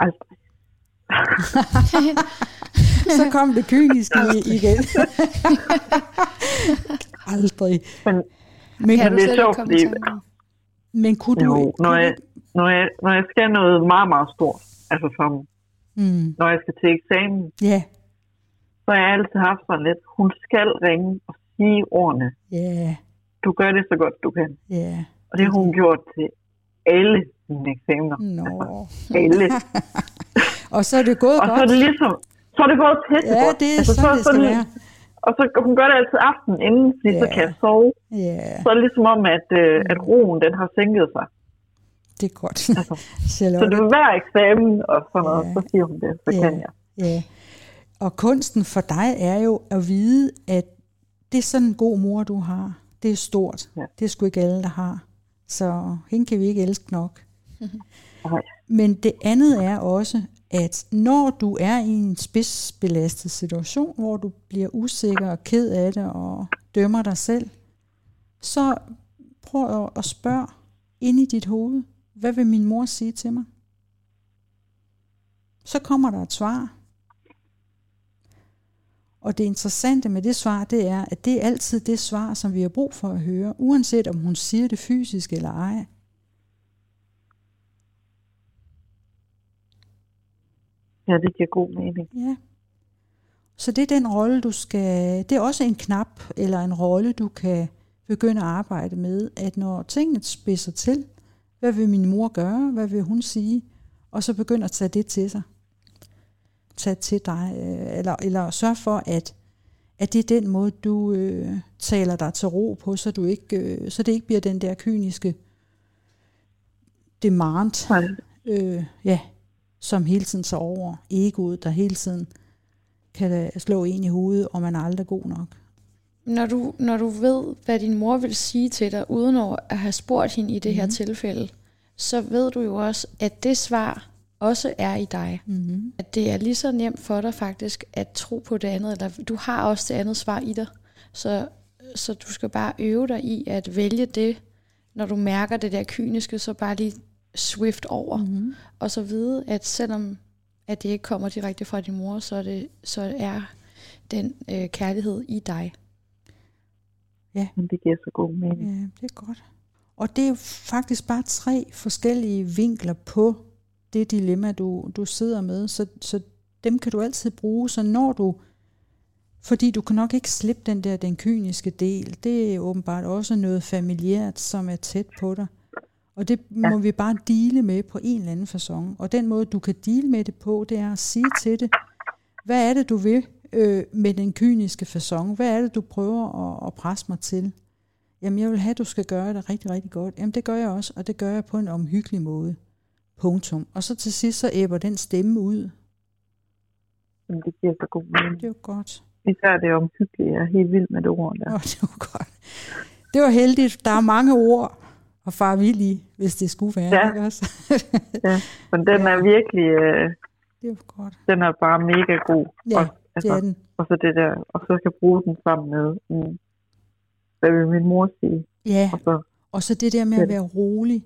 Altså, (laughs) Så kom det kyniske igen. (laughs) Aldrig. men Men, Kan Men du det er selv sjovt, fordi- men kunne du... jo, når jeg, når, jeg, når jeg skal noget meget, meget stort, altså som Mm, når jeg skal til eksamen, ja, så har jeg altid haft sådan lidt, hun skal ringe og sige ordene. ja, Du gør det så godt du kan. ja. Og det har hun gjort til alle mine eksamener. Nå. Alle. (laughs) Og så er det gået Og så er godt. det ligesom, så er det gået pisse Ja, det er sådan, det skal være. Og så hun gør det altid aften inden, fordi så Ja. kan jeg sove. Ja, Så er det ligesom om, at, øh, at roen den har sænket sig. Det er godt. Altså, (laughs) Så er hver eksamen og sådan noget, Ja. så siger hun det, så Ja. kan jeg. Ja. Og kunsten for dig er jo at vide, at det er sådan en god mor, du har. Det er stort. Ja. Det er sgu ikke alle, der har. Så hende kan vi ikke elske nok. (laughs) Nej. Men det andet er også, at når du er i en spidsbelastet situation, hvor du bliver usikker og ked af det og dømmer dig selv, så prøv at- at spørge ind i dit hoved, hvad vil min mor sige til mig? Så kommer der et svar. Og det interessante med det svar, det er, at det er altid det svar, som vi har brug for at høre, uanset om hun siger det fysisk eller ej. Ja, det giver god mening. Ja. Så det er den rolle, du skal... Det er også en knap eller en rolle, du kan begynde at arbejde med, at når tingene spidser til, hvad vil min mor gøre? Hvad vil hun sige? Og så begynde at tage det til sig. Tage til dig. øh, Eller, eller sørge for, at, at det er den måde, du øh, taler dig til ro på, så, du ikke, øh, så det ikke bliver den der kyniske demand, Nej. øh, ja, som hele tiden så over egoet, der hele tiden kan da slå en i hovedet, og man er aldrig god nok. Når du, når du ved, hvad din mor vil sige til dig, uden at have spurgt hende i det her Mhm. tilfælde, så ved du jo også, at det svar også er i dig. Mm-hmm. At det er lige så nemt for dig faktisk at tro på det andet, eller du har også det andet svar i dig. Så, så du skal bare øve dig i at vælge det, når du mærker det der kyniske, så bare lige swift over. Mm-hmm. Og så vide, at selvom at det ikke kommer direkte fra din mor, så er, det, så er den øh, kærlighed i dig. Men det giver så god mening. Ja, det er godt. Og det er jo faktisk bare tre forskellige vinkler på det dilemma, du, du sidder med. Så, så dem kan du altid bruge. Så når du, fordi du kan nok ikke slippe den der, den kyniske del, det er åbenbart også noget familiært, som er tæt på dig. Og det ja. må vi bare dele med på en eller anden façon. Og den måde, du kan dele med det på, det er at sige til det, hvad er det, du vil øh, med den kyniske façon? Hvad er det, du prøver at, at presse mig til? Jamen, jeg vil have, at du skal gøre det rigtig, rigtig godt. Jamen, det gør jeg også, og det gør jeg på en omhyggelig måde. Punktum. Og så til sidst, så æbber den stemme ud. Men det giver så god mening. Det er jo godt. Især det omhyggelige. Jeg er helt vild med det ord der. Åh, det var godt. Det var heldigt. Der er mange ord og far vild i, hvis det skulle være. Ja. Ikke også? Men den (laughs) er virkelig, øh, det var godt. den er bare mega god. Ja, og, det altså, er den. og så det der, og så kan bruge den sammen med, mm, hvad vil min mor sige? Ja, Og så, og så det der med at være rolig.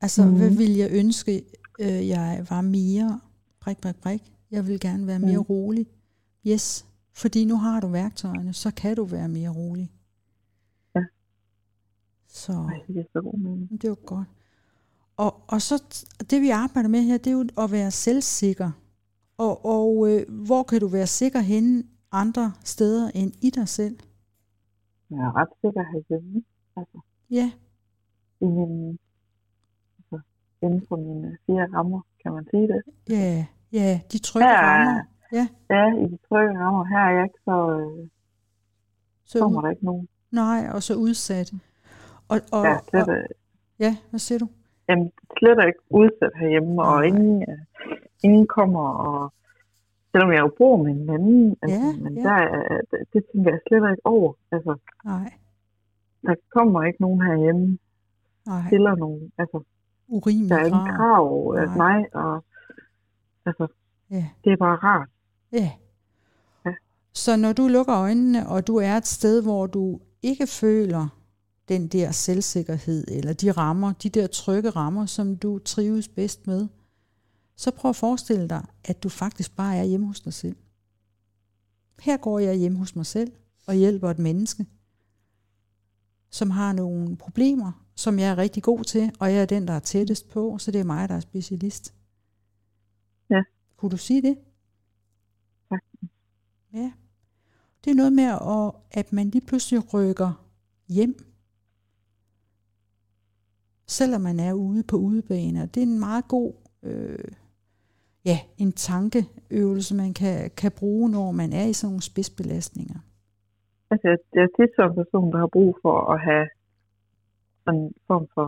Altså, Mhm. mm. hvad vil jeg ønske, øh, jeg var mere? Brik, brik, brik. Jeg vil gerne være mere Mm. rolig. Yes, fordi nu har du værktøjerne, så kan du være mere rolig. Ja. Så ej, det giver så god mening. det er jo godt. Og, og så det vi arbejder med her, det er jo at være selvsikker. Og, og øh, hvor kan du være sikker henne andre steder end i dig selv? Jeg er ret sikker herhjemme. Altså, Ja, i min, altså, inden for mine fire rammer, kan man sige det. ja, ja, de trygge Ja. rammer. Ja, Ja, i de trygge rammer. Her er jeg ikke så, øh, så kommer der ikke nogen. Nej, og så udsat. Og, og, Ja, slet, og, øh, ja, hvad siger du? jamen, slet ikke udsat herhjemme, Nej. og ingen, øh, ingen kommer og selvom jeg jo bor med en anden, altså, Ja, men ja. der er, det, det tænker jeg slet ikke over. Altså, Nej, der kommer ikke nogen herhjemme, nej, stiller nogen, altså, der er urimelige ingen krav. af Nej. mig, og altså, Ja, det er bare rart. ja. Ja. Så når du lukker øjnene, og du er et sted, hvor du ikke føler den der selvsikkerhed, eller de rammer, de der trygge rammer, som du trives bedst med, så prøv at forestille dig, at du faktisk bare er hjemme hos dig selv. Her går jeg hjemme hos mig selv og hjælper et menneske, som har nogle problemer, som jeg er rigtig god til, og jeg er den, der er tættest på, så det er mig, der er specialist. Ja. Kunne du sige det? Sagtens. Ja. Det er noget med, at, at man lige pludselig rykker hjem, selvom man er ude på udebaner. Det er en meget god, øh, ja, en tankeøvelse, man kan, kan bruge, når man er i sådan nogle spidsbelastninger. Altså, jeg jeg er tit sådan en person, der har brug for at have sådan en form for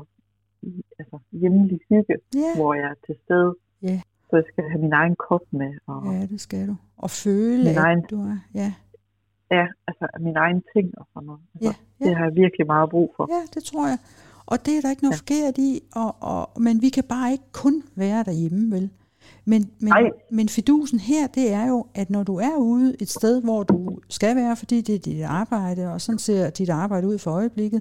altså, hjemlig hygge, Ja, hvor jeg er til stede. Ja. Så jeg skal have min egen kop med, og ja, det skal du. Og føle, Min at egen- du er, ja, ja altså min egen ting og sådan noget. Altså, ja, Det ja, har jeg virkelig meget brug for. ja, det tror jeg. Og det er der ikke noget. Ja. forkert i, og, og, men vi kan bare ikke kun være derhjemme, vel? Men, men, Nej. men fidusen her, det er jo, at når du er ude et sted, hvor du skal være, fordi det er dit arbejde, og sådan ser dit arbejde ud for øjeblikket,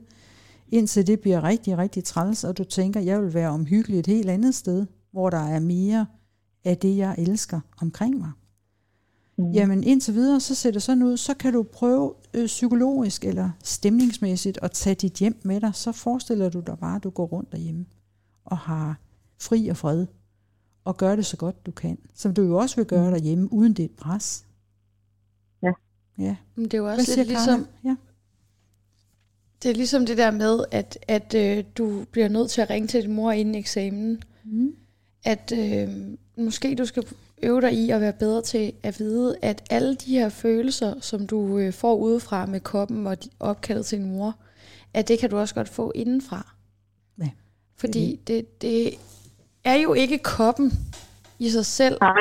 indtil det bliver rigtig, rigtig træls, og du tænker, jeg vil være omhyggelig et helt andet sted, hvor der er mere af det, jeg elsker omkring mig. Mm. Jamen indtil videre, så ser det sådan ud, så kan du prøve øh, psykologisk eller stemningsmæssigt at tage dit hjem med dig. Så forestiller du dig bare, at du går rundt derhjemme og har fri og fred og gør det så godt du kan. Som du jo også vil gøre mm. derhjemme, uden det et pres. Ja. Ja. Men det er jo også lidt ligesom, Ja. det er ligesom det der med, at, at øh, du bliver nødt til at ringe til din mor inden eksamen. Mm. At øh, måske du skal øve dig i at være bedre til at vide, at alle de her følelser, som du øh, får udefra med koppen og de- opkaldet til din mor, at det kan du også godt få indenfra. Ja. Fordi det, det er jo ikke koppen i sig selv, Nej.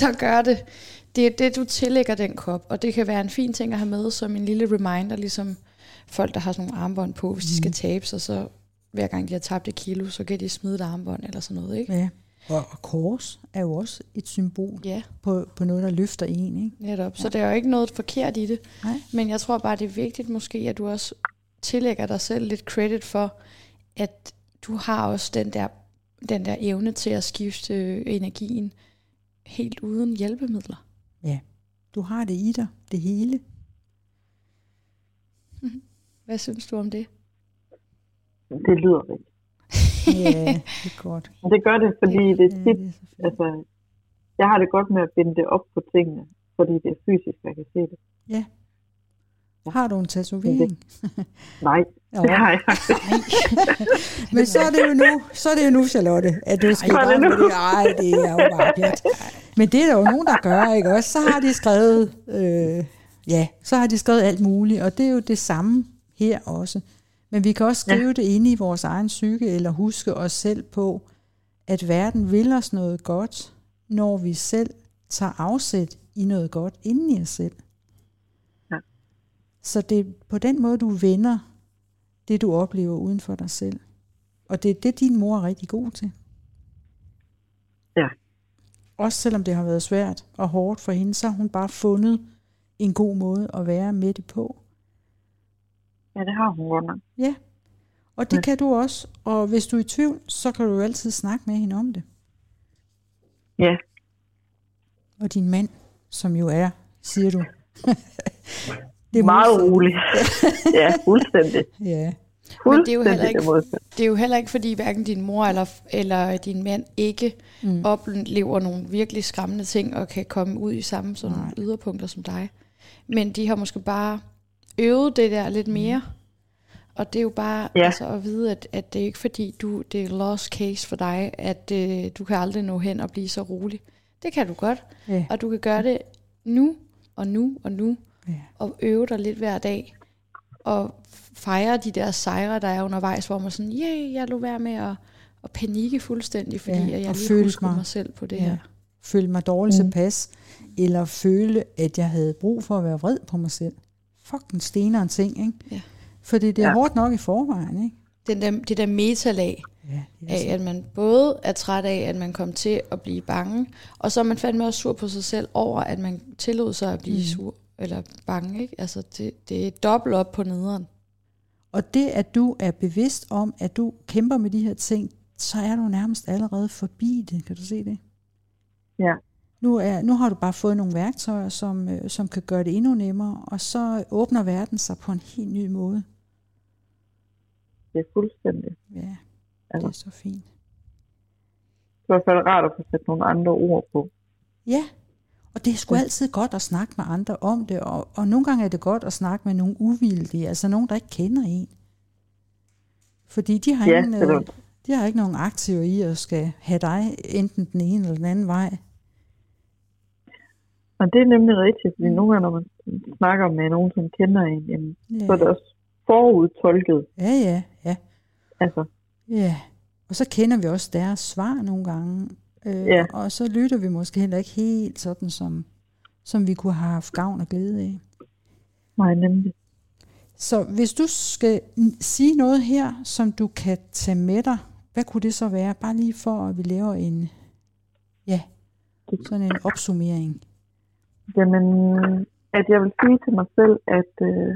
der gør det. Det er det, du tillægger den kop, og det kan være en fin ting at have med som en lille reminder, ligesom folk, der har sådan nogle armbånd på, hvis de skal tabe sig, så hver gang de har tabt et kilo, så kan de smide et armbånd eller sådan noget, ikke? ja. Og, og kors er jo også et symbol Ja, på, på noget, der løfter en. Ikke? netop. Så der er jo ikke noget forkert i det. Nej. Men jeg tror bare, det er vigtigt måske, at du også tillægger dig selv lidt credit for, at du har også den der, den der evne til at skifte energien helt uden hjælpemidler. Ja. Du har det i dig, det hele. (laughs) Hvad synes du om det? Det lyder rigtigt. Ja, det er (laughs) godt. Men det gør det, fordi det er Ja, tit, det er altså, jeg har det godt med at binde det op på tingene, fordi det er fysisk, jeg kan se det. Har du en tatovering? (laughs) Nej, det har jeg. (laughs) Men så er det jo nu, så er det jo nu, Charlotte, at du skal bare med det. Ej, det er jo bare pjat. (laughs) Men det er der jo nogen, der gør, ikke også? Så har de skrevet, øh, ja, så har de skrevet alt muligt, og det er jo det samme her også. Men vi kan også skrive ja. det inde i vores egen psyke, eller huske os selv på, at verden vil os noget godt, når vi selv tager afsæt i noget godt inden i os selv. Så det er på den måde, du vender det, du oplever uden for dig selv. Og det er det, din mor er rigtig god til. Ja. Også selvom det har været svært og hårdt for hende, så har hun bare fundet en god måde at være med det på. Ja, det har hun godt nok. Ja. Og det Ja. kan du også. Og hvis du er i tvivl, så kan du jo altid snakke med hende om det. Ja, Og din mand, som jo er, siger du. (laughs) det er meget roligt. (laughs) ja, fuldstændig. Ja. Men det er jo heller ikke- det er jo heller ikke, fordi hverken din mor eller, eller din mand ikke mm. oplever nogle virkelig skræmmende ting og kan komme ud i samme sådan Nej. yderpunkter som dig. Men de har måske bare øvet det der lidt mere. Og det er jo bare Ja. altså, at vide, at, at det er ikke fordi, du, det er lost case for dig, at øh, du kan aldrig nå hen og blive så rolig. Det kan du godt. Ja. Og du kan gøre det nu og nu og nu. Ja. Og øve dig lidt hver dag. Og fejre de der sejre, der er undervejs, hvor man sådan, yeah, jeg lå være med at, at panikke fuldstændig, fordi Ja, ja, jeg og lige husker mig- mig selv på det Ja. her. Føle mig dårligt mm. tilpas, eller føle, at jeg havde brug for at være vred på mig selv. Fucking stenere en ting, ikke? Ja. Fordi det er ja. Ja. hårdt nok i forvejen, ikke? Den der, det der metalag Ja, det af, at man både er træt af, at man kom til at blive bange, og så er man fandme også sur på sig selv over, at man tillod sig at blive mm. sur eller bange. Ikke? Altså det, det er dobbelt op på nederen. Og det, at du er bevidst om, at du kæmper med de her ting, så er du nærmest allerede forbi det. Kan du se det? Ja. Nu, er, nu har du bare fået nogle værktøjer, som, øh, som kan gøre det endnu nemmere, og så åbner verden sig på en helt ny måde. Det er fuldstændig. Ja, det Altså, er så fint. det er i hvert fald rart at få sat nogle andre ord på. Ja, og det er sgu altid godt at snakke med andre om det, og, og nogle gange er det godt at snakke med nogle uvildige, altså nogen, der ikke kender en. Fordi de har, Ja, er øh, de har ikke nogen aktiver i at skal have dig enten den ene eller den anden vej. Og det er nemlig rigtigt, fordi nogle gange, når man snakker med nogen, som kender en, jamen, Ja, så er det også forudtolket. ja, ja, ja. Altså, ja. Og så kender vi også deres svar nogle gange. Øh, Ja. Og så lytter vi måske heller ikke helt sådan, som, som vi kunne have haft gavn og glæde af. nej, nemlig. Så hvis du skal sige noget her, som du kan tage med dig, hvad kunne det så være? Bare lige for, at vi laver en, ja, sådan en opsummering. Jamen, at jeg vil sige til mig selv, at, øh,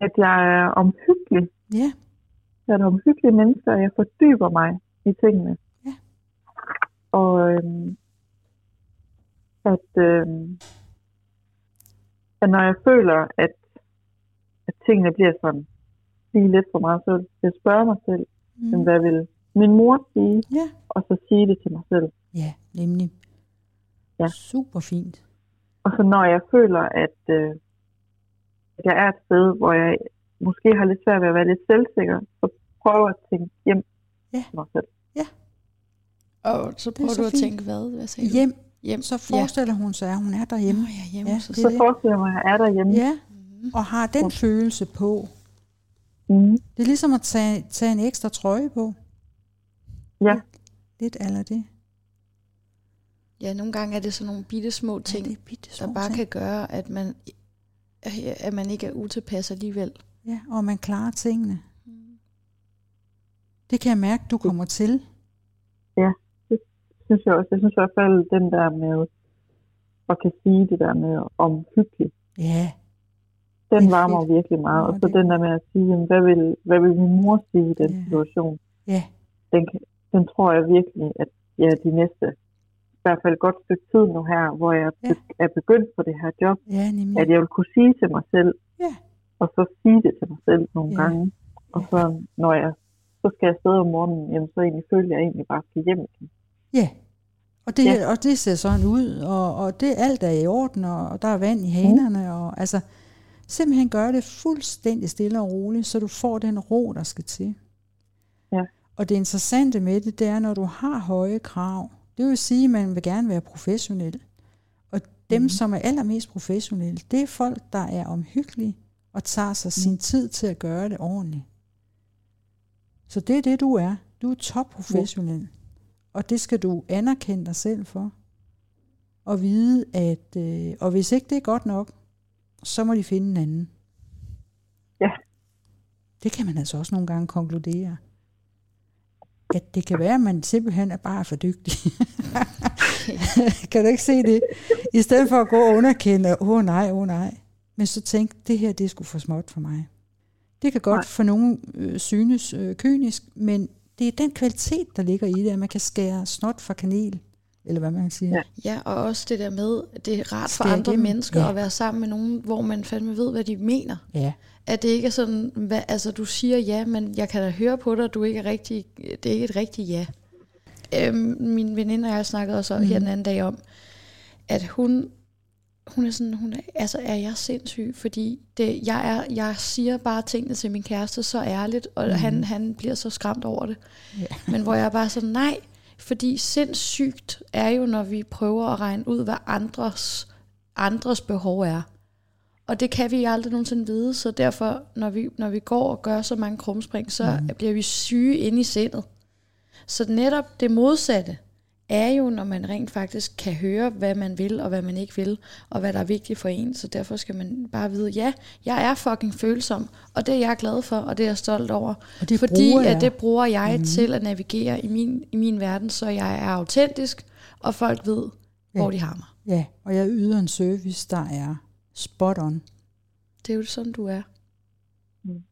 at jeg er omhyggelig, Ja, er et omhyggeligt menneske, og jeg fordyber mig i tingene. Og øhm, at, øhm, at når jeg føler, at, at tingene bliver sådan lige lidt for meget, så vil jeg spørge mig selv, mm. hvad vil min mor sige, Ja, og så sige det til mig selv. ja, nemlig. Ja. Super fint. Og så når jeg føler, at, øh, at jeg er et sted, hvor jeg måske har lidt svært ved at være lidt selvsikker, så prøver jeg at tænke hjem Ja. til mig selv. Og så prøver så du at fint. tænke hvad? Hvad sagde du? Hjem, Hjem. så forestiller hun sig, at hun er derhjemme. Nå, ja, hjemme. Ja, Ja, så, Så er det. forestiller mig, at jeg er derhjemme. Ja, og har den følelse på. Mm. Det er ligesom at tage, tage en ekstra trøje på. Ja. Lidt eller det. ja, nogle gange er det sådan nogle bitte små ting, Ja, det bitte der bare kan gøre, at man, at man ikke er utilpas alligevel. Ja, og man klarer tingene. Det kan jeg mærke, du kommer til. Synes jeg også. Jeg synes i hvert fald, den der med at kan sige det der med omhyggelig, Ja, den er varmer fedt. virkelig meget. Og så den der med at sige, jamen, hvad, vil, hvad vil min mor sige i den Ja. situation? ja, Den, den tror jeg virkelig, at ja, de næste, i hvert fald godt stykke tid nu her, hvor jeg Ja. er begyndt på det her job, ja, nemlig. at jeg vil kunne sige til mig selv, Ja. og så sige det til mig selv nogle Ja. gange. Og så når jeg så skal jeg afsted om morgenen, jamen, så egentlig føler jeg egentlig bare skal hjem igen. Ja. Og det, Ja. og det ser sådan ud, og, og det alt er i orden, og, og der er vand i hanerne, og altså simpelthen gør det fuldstændig stille og roligt, så du får den ro, der skal til. Ja. Og det interessante med det, det er, når du har høje krav, det vil sige, at man vil gerne være professionel. Og dem, mm. som er allermest professionelle, det er folk, der er omhyggelige og tager sig mm. sin tid til at gøre det ordentligt. Så det er det, du er. Du er topprofessionel. Og det skal du anerkende dig selv for. Og vide, at øh, og hvis ikke det er godt nok, så må de finde en anden. Ja. Det kan man altså også nogle gange konkludere. At det kan være, at man simpelthen er bare for dygtig. (laughs) kan du ikke se det? I stedet for at gå og underkende, åh oh, nej, åh oh, nej. Men så tænk, det her det er sgu for småt for mig. Det kan godt Nej. for nogen øh, synes øh, kynisk, men det er den kvalitet, der ligger i det, at man kan skære snot fra kanel, eller hvad man siger. Ja. Ja, og også det der med, at det er rart for andre igennem. mennesker Ja. at være sammen med nogen, hvor man fandme ved, hvad de mener. ja. At det ikke er sådan, hvad, altså du siger ja, men jeg kan da høre på dig, at du ikke er rigtig, det er ikke et rigtigt ja. Øhm, min veninde og jeg snakkede også mm. her den anden dag om, at hun, hun er sådan, hun er, altså er jeg sindssyg, fordi det, jeg, er, jeg siger bare tingene til min kæreste så ærligt, og mm. han, han bliver så skræmt over det. Ja. Men hvor jeg er bare sådan, nej, fordi sindssygt er jo, når vi prøver at regne ud, hvad andres, andres behov er. Og det kan vi aldrig nogensinde vide, så derfor, når vi, når vi går og gør så mange krumspring, så mm. bliver vi syge inde i sindet. Så netop det modsatte er jo, når man rent faktisk kan høre, hvad man vil og hvad man ikke vil, og hvad der er vigtigt for en. Så derfor skal man bare vide, ja, jeg er fucking følsom, og det er jeg glad for, og det er jeg stolt over. Og det fordi at det bruger jeg mm. til at navigere i min, i min verden, så jeg er autentisk, og folk ved, Ja. hvor de har mig. Ja, og jeg yder en service, der er spot on. Det er jo sådan, du er. Mm.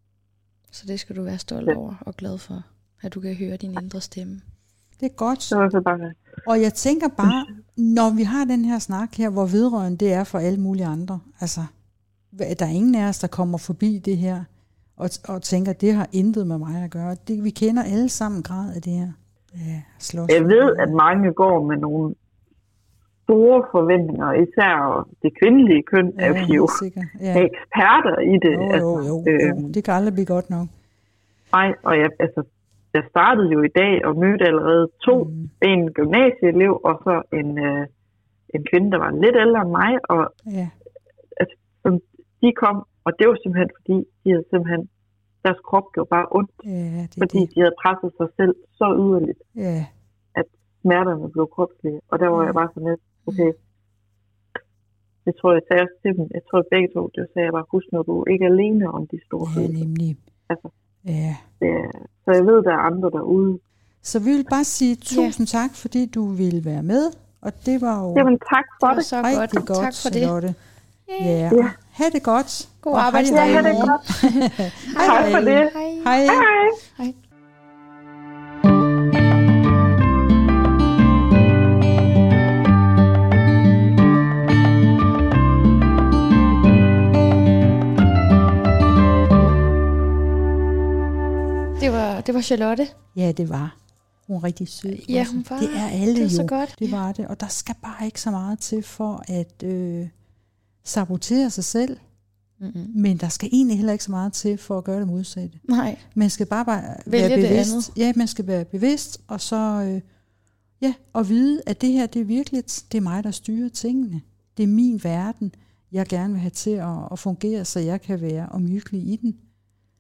Så det skal du være stolt over og glad for, at du kan høre din indre stemme. Det er godt. Det bare, Og jeg tænker bare, når vi har den her snak her, hvor vedrørende det er for alle mulige andre, altså, der er ingen af os, der kommer forbi det her, og, og tænker, det har intet med mig at gøre. Det, vi kender alle sammen grad af det her. Ja, slås. jeg ved, at mange går med nogle store forventninger, især det kvindelige køn, ja, er jo. Ja. eksperter i det. Jo, jo, jo, jo. øhm, Det kan aldrig blive godt nok. Nej, og jeg, altså, jeg startede jo i dag og mødte allerede to. Mm. En gymnasieelev og så en, øh, en kvinde, der var lidt ældre end mig. Og Ja, som de kom, og det var simpelthen fordi, de havde simpelthen, deres krop gjorde bare ondt, ja det fordi det. de havde presset sig selv så yderligt, Ja, at smerterne blev kropslige. Og der var jeg bare sådan lidt, okay, det tror jeg sagde også til dem, jeg tror begge to, det sagde jeg bare, husk når du ikke er alene om de store ja nemlig. Altså. Ja. Det- Så jeg ved, der er andre derude. Så vi vil bare sige tusind tak, fordi du ville være med. Og det var jo Jamen tak for Det var så rigtig godt. godt, tak for det. Ja, Ja. Ha' det godt. God arbejdsdag i Ha' det godt. Hej, (laughs) Tak for hej. det. Hej. Hej. Hej. Hej. Det var, det Charlotte. Ja, det var. Hun er rigtig sød. Ja, hun var. Det er alle Det er så jo. godt. Det var det. Og der skal bare ikke så meget til for at øh, sabotere sig selv. Mm-hmm. Men der skal egentlig heller ikke så meget til for at gøre det modsatte. Nej, Man skal bare, bare Vælge være det bevidst. andet. Ja, man skal være bevidst, og så øh, ja, og vide, at det her, det er virkelig, det er mig, der styrer tingene. Det er min verden, jeg gerne vil have til at, at fungere, så jeg kan være omhyggelig i den.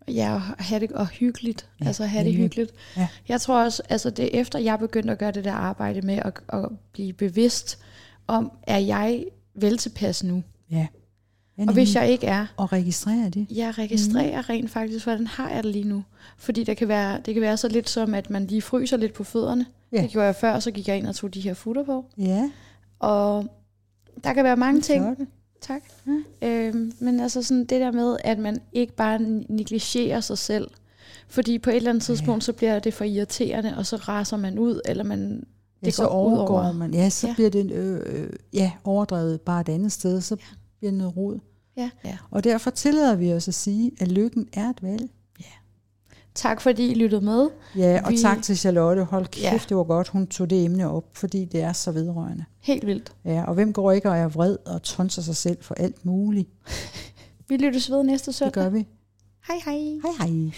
Ja, og have det og hyggeligt. Ja, altså have det hyggeligt. Ja. Jeg tror også, altså det er efter jeg begyndte at gøre det der arbejde med at, at blive bevidst om, er jeg vel tilpas nu? Ja. ja Og hvis jeg ikke er, Og registrere det. jeg registrerer rent faktisk, hvordan har jeg det lige nu? Fordi der kan være, det kan være så lidt som, at man lige fryser lidt på fødderne. Ja. Det gjorde jeg før, så gik jeg ind og tog de her futter på. Ja, Og der kan være mange ting. Tak. Øhm, men altså sådan det der med, at man ikke bare negligerer sig selv. Fordi på et eller andet tidspunkt, så bliver det for irriterende, og så raser man ud, eller man det ja, så overgår over. man. Ja, så Ja. ja. bliver det øh, øh, ja, overdrevet bare et andet sted, så bliver det noget rod. Ja. ja. Og derfor tillader vi os at sige, at lykken er et valg. Tak fordi I lyttede med. Ja, og Vi- tak til Charlotte. Hold kæft, Ja. det var godt, hun tog det emne op, fordi det er så vedrørende. Helt vildt. Ja, og hvem går ikke og er vred og tonser sig selv for alt muligt? (laughs) Vi lyttes ved næste Det søndag. gør vi. Hej hej. Hej hej.